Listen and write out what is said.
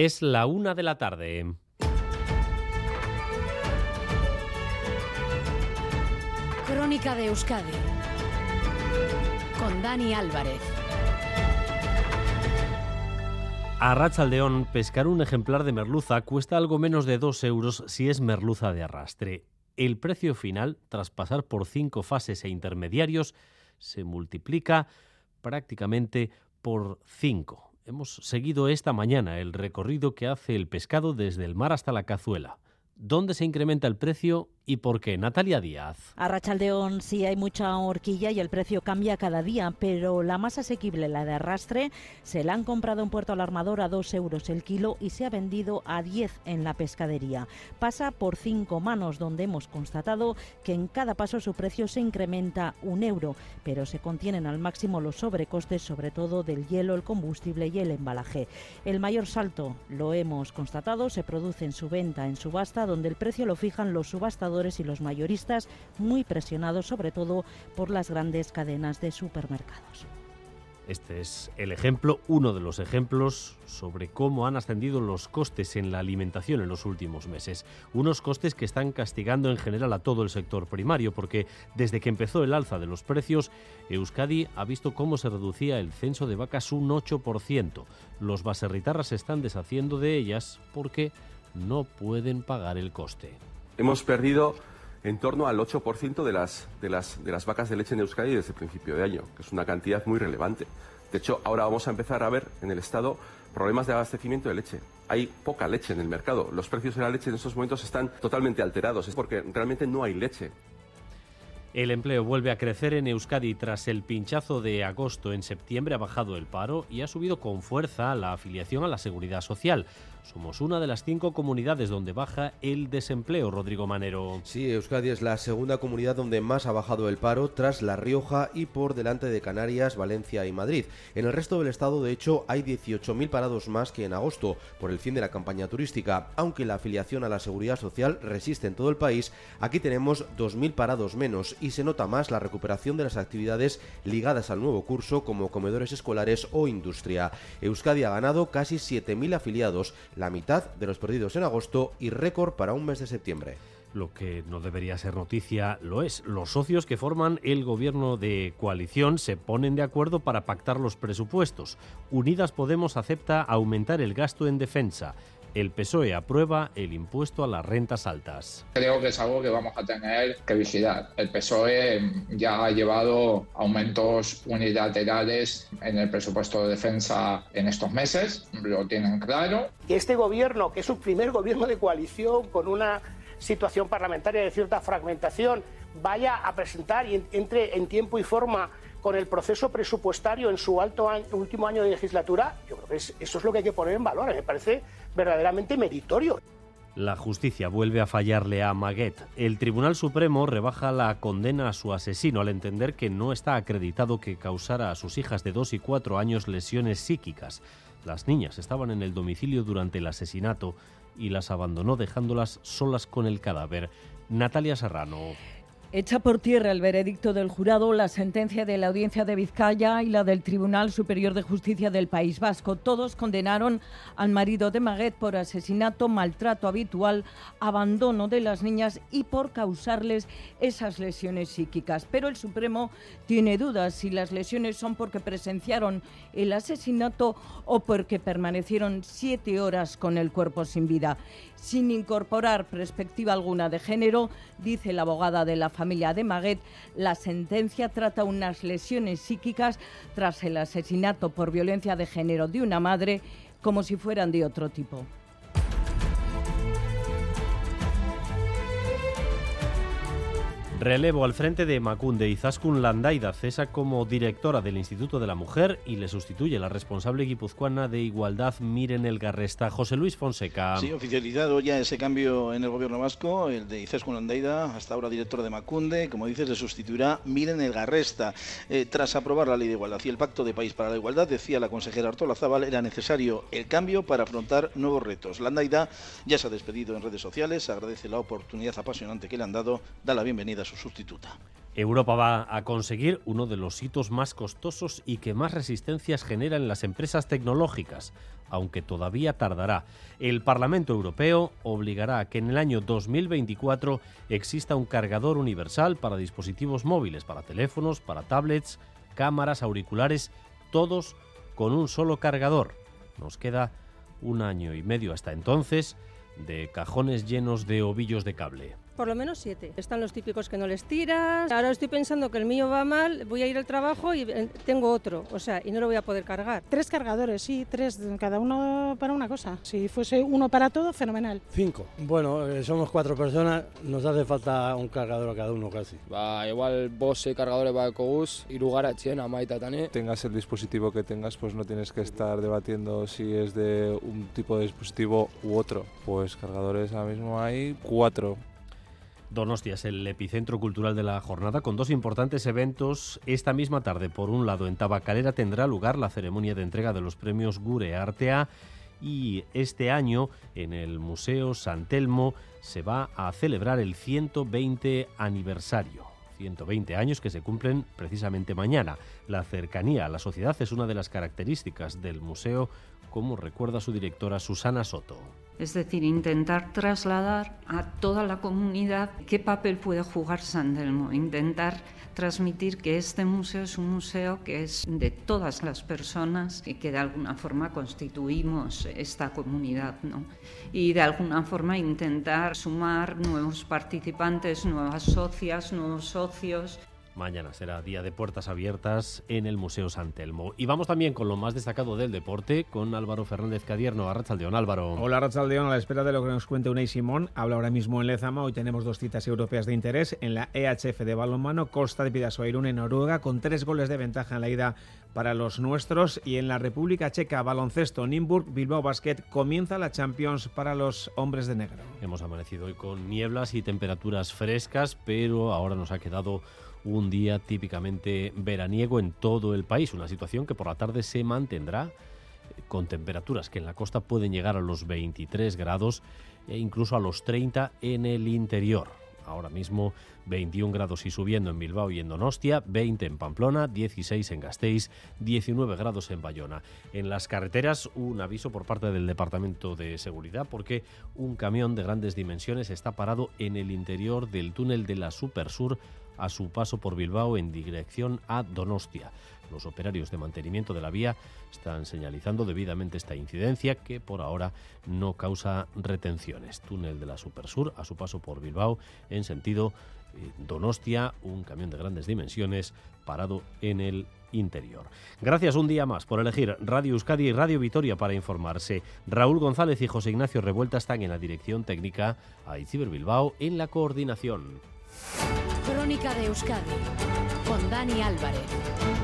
Es la una de la tarde. Crónica de Euskadi con Dani Álvarez. A Rachaldeón, pescar un ejemplar de merluza cuesta algo menos de 2 euros si es merluza de arrastre. El precio final, tras pasar por cinco fases e intermediarios, se multiplica prácticamente por 5. Hemos seguido esta mañana el recorrido que hace el pescado desde el mar hasta la cazuela. ¿Dónde se incrementa el precio ¿Y por qué? Natalia Díaz. A Rachaldeón sí hay mucha horquilla y el precio cambia cada día, pero la más asequible, la de arrastre, se la han comprado en Puerto Alarmador a 2 euros el kilo y se ha vendido a 10 en la pescadería. Pasa por cinco manos, donde hemos constatado que en cada paso su precio se incrementa un euro, pero se contienen al máximo los sobrecostes, sobre todo del hielo, el combustible y el embalaje. El mayor salto, lo hemos constatado, se produce en su venta en subasta, donde el precio lo fijan los subastadores y los mayoristas, muy presionados sobre todo por las grandes cadenas de supermercados. Este es el ejemplo, uno de los ejemplos sobre cómo han ascendido los costes en la alimentación en los últimos meses. Unos costes que están castigando en general a todo el sector primario, porque desde que empezó el alza de los precios, Euskadi ha visto cómo se reducía el censo de vacas un 8%. Los baserritarras se están deshaciendo de ellas porque no pueden pagar el coste hemos perdido en torno al 8% de las, de, las, de las vacas de leche en Euskadi desde el principio de año, que es una cantidad muy relevante. De hecho, ahora vamos a empezar a ver en el Estado problemas de abastecimiento de leche. Hay poca leche en el mercado. Los precios de la leche en estos momentos están totalmente alterados. Es porque realmente no hay leche. El empleo vuelve a crecer en Euskadi tras el pinchazo de agosto. En septiembre ha bajado el paro y ha subido con fuerza la afiliación a la seguridad social. Somos una de las cinco comunidades donde baja el desempleo, Rodrigo Manero. Sí, Euskadi es la segunda comunidad donde más ha bajado el paro tras La Rioja y por delante de Canarias, Valencia y Madrid. En el resto del estado, de hecho, hay 18.000 parados más que en agosto por el fin de la campaña turística. Aunque la afiliación a la seguridad social resiste en todo el país, aquí tenemos 2.000 parados menos y se nota más la recuperación de las actividades ligadas al nuevo curso como comedores escolares o industria. Euskadi ha ganado casi 7.000 afiliados la mitad de los perdidos en agosto y récord para un mes de septiembre. Lo que no debería ser noticia lo es. Los socios que forman el gobierno de coalición se ponen de acuerdo para pactar los presupuestos. Unidas Podemos acepta aumentar el gasto en defensa. El PSOE aprueba el impuesto a las rentas altas. Creo que es algo que vamos a tener que vigilar. El PSOE ya ha llevado aumentos unilaterales en el presupuesto de defensa en estos meses, lo tienen claro. Que este gobierno, que es un primer gobierno de coalición con una situación parlamentaria de cierta fragmentación, vaya a presentar y entre en tiempo y forma con el proceso presupuestario en su alto último año de legislatura, yo creo que eso es lo que hay que poner en valor. Me parece verdaderamente meritorio. La justicia vuelve a fallarle a Maguet. El Tribunal Supremo rebaja la condena a su asesino al entender que no está acreditado que causara a sus hijas de 2 y 4 años lesiones psíquicas. Las niñas estaban en el domicilio durante el asesinato y las abandonó dejándolas solas con el cadáver. Natalia Serrano. Echa por tierra el veredicto del jurado, la sentencia de la Audiencia de Vizcaya y la del Tribunal Superior de Justicia del País Vasco. Todos condenaron al marido de Maguet por asesinato, maltrato habitual, abandono de las niñas y por causarles esas lesiones psíquicas. Pero el Supremo tiene dudas si las lesiones son porque presenciaron el asesinato o porque permanecieron siete horas con el cuerpo sin vida sin incorporar perspectiva alguna de género, dice la abogada de la familia de Maguet, la sentencia trata unas lesiones psíquicas tras el asesinato por violencia de género de una madre como si fueran de otro tipo. Relevo al frente de Macunde. Izaskun Landaida cesa como directora del Instituto de la Mujer y le sustituye la responsable guipuzcoana de Igualdad Miren El Garresta, José Luis Fonseca. Sí, oficializado ya ese cambio en el gobierno vasco, el de Izaskun Landaida, hasta ahora directora de Macunde, como dices, le sustituirá Miren El Garresta. Eh, tras aprobar la ley de igualdad y el pacto de país para la igualdad, decía la consejera Artola Zaval, era necesario el cambio para afrontar nuevos retos. Landaida ya se ha despedido en redes sociales, agradece la oportunidad apasionante que le han dado, da la bienvenida a su sustituta. Europa va a conseguir uno de los hitos más costosos y que más resistencias genera en las empresas tecnológicas, aunque todavía tardará. El Parlamento Europeo obligará a que en el año 2024 exista un cargador universal para dispositivos móviles, para teléfonos, para tablets, cámaras, auriculares, todos con un solo cargador. Nos queda un año y medio hasta entonces de cajones llenos de ovillos de cable. Por lo menos siete. Están los típicos que no les tiras. Ahora estoy pensando que el mío va mal, voy a ir al trabajo y eh, tengo otro, o sea, y no lo voy a poder cargar. Tres cargadores, sí, tres, cada uno para una cosa. Si fuese uno para todo, fenomenal. Cinco. Bueno, eh, somos cuatro personas, nos hace falta un cargador a cada uno casi. Va, igual vos cargadores va cobus y lugar a China, maita. Tengas el dispositivo que tengas, pues no tienes que estar debatiendo si es de un tipo de dispositivo u otro. Pues cargadores ahora mismo hay cuatro. Donostia es el epicentro cultural de la jornada con dos importantes eventos. Esta misma tarde, por un lado, en Tabacalera tendrá lugar la ceremonia de entrega de los premios Gure Artea y este año en el Museo San Telmo se va a celebrar el 120 aniversario. 120 años que se cumplen precisamente mañana. La cercanía a la sociedad es una de las características del museo, como recuerda su directora Susana Soto. Es decir, intentar trasladar a toda la comunidad qué papel puede jugar San Telmo, intentar transmitir que este museo es un museo que es de todas las personas y que de alguna forma constituimos esta comunidad, ¿no? Y de alguna forma intentar sumar nuevos participantes, nuevas socias, nuevos socios Mañana será día de puertas abiertas en el Museo San Telmo. Y vamos también con lo más destacado del deporte, con Álvaro Fernández Cadierno. Arrachaldeón, Álvaro. Hola, Arrachaldeón. A la espera de lo que nos cuente Unai Simón, habla ahora mismo en Lezama. Hoy tenemos dos citas europeas de interés. En la EHF de balonmano, Costa de Pidaso en Noruega, con tres goles de ventaja en la ida para los nuestros. Y en la República Checa, baloncesto, Nimburg, Bilbao Basket, comienza la Champions para los hombres de negro. Hemos amanecido hoy con nieblas y temperaturas frescas, pero ahora nos ha quedado un día típicamente veraniego en todo el país, una situación que por la tarde se mantendrá con temperaturas que en la costa pueden llegar a los 23 grados e incluso a los 30 en el interior. Ahora mismo 21 grados y subiendo en Bilbao y en Donostia, 20 en Pamplona, 16 en Gasteiz, 19 grados en Bayona. En las carreteras un aviso por parte del Departamento de Seguridad porque un camión de grandes dimensiones está parado en el interior del túnel de la Supersur a su paso por Bilbao en dirección a Donostia. Los operarios de mantenimiento de la vía están señalizando debidamente esta incidencia que por ahora no causa retenciones. Túnel de la Supersur a su paso por Bilbao en sentido eh, Donostia, un camión de grandes dimensiones parado en el interior. Gracias un día más por elegir Radio Euskadi y Radio Vitoria para informarse. Raúl González y José Ignacio Revuelta están en la dirección técnica, a Iciber Bilbao en la coordinación. Crónica de Euskadi con Dani Álvarez.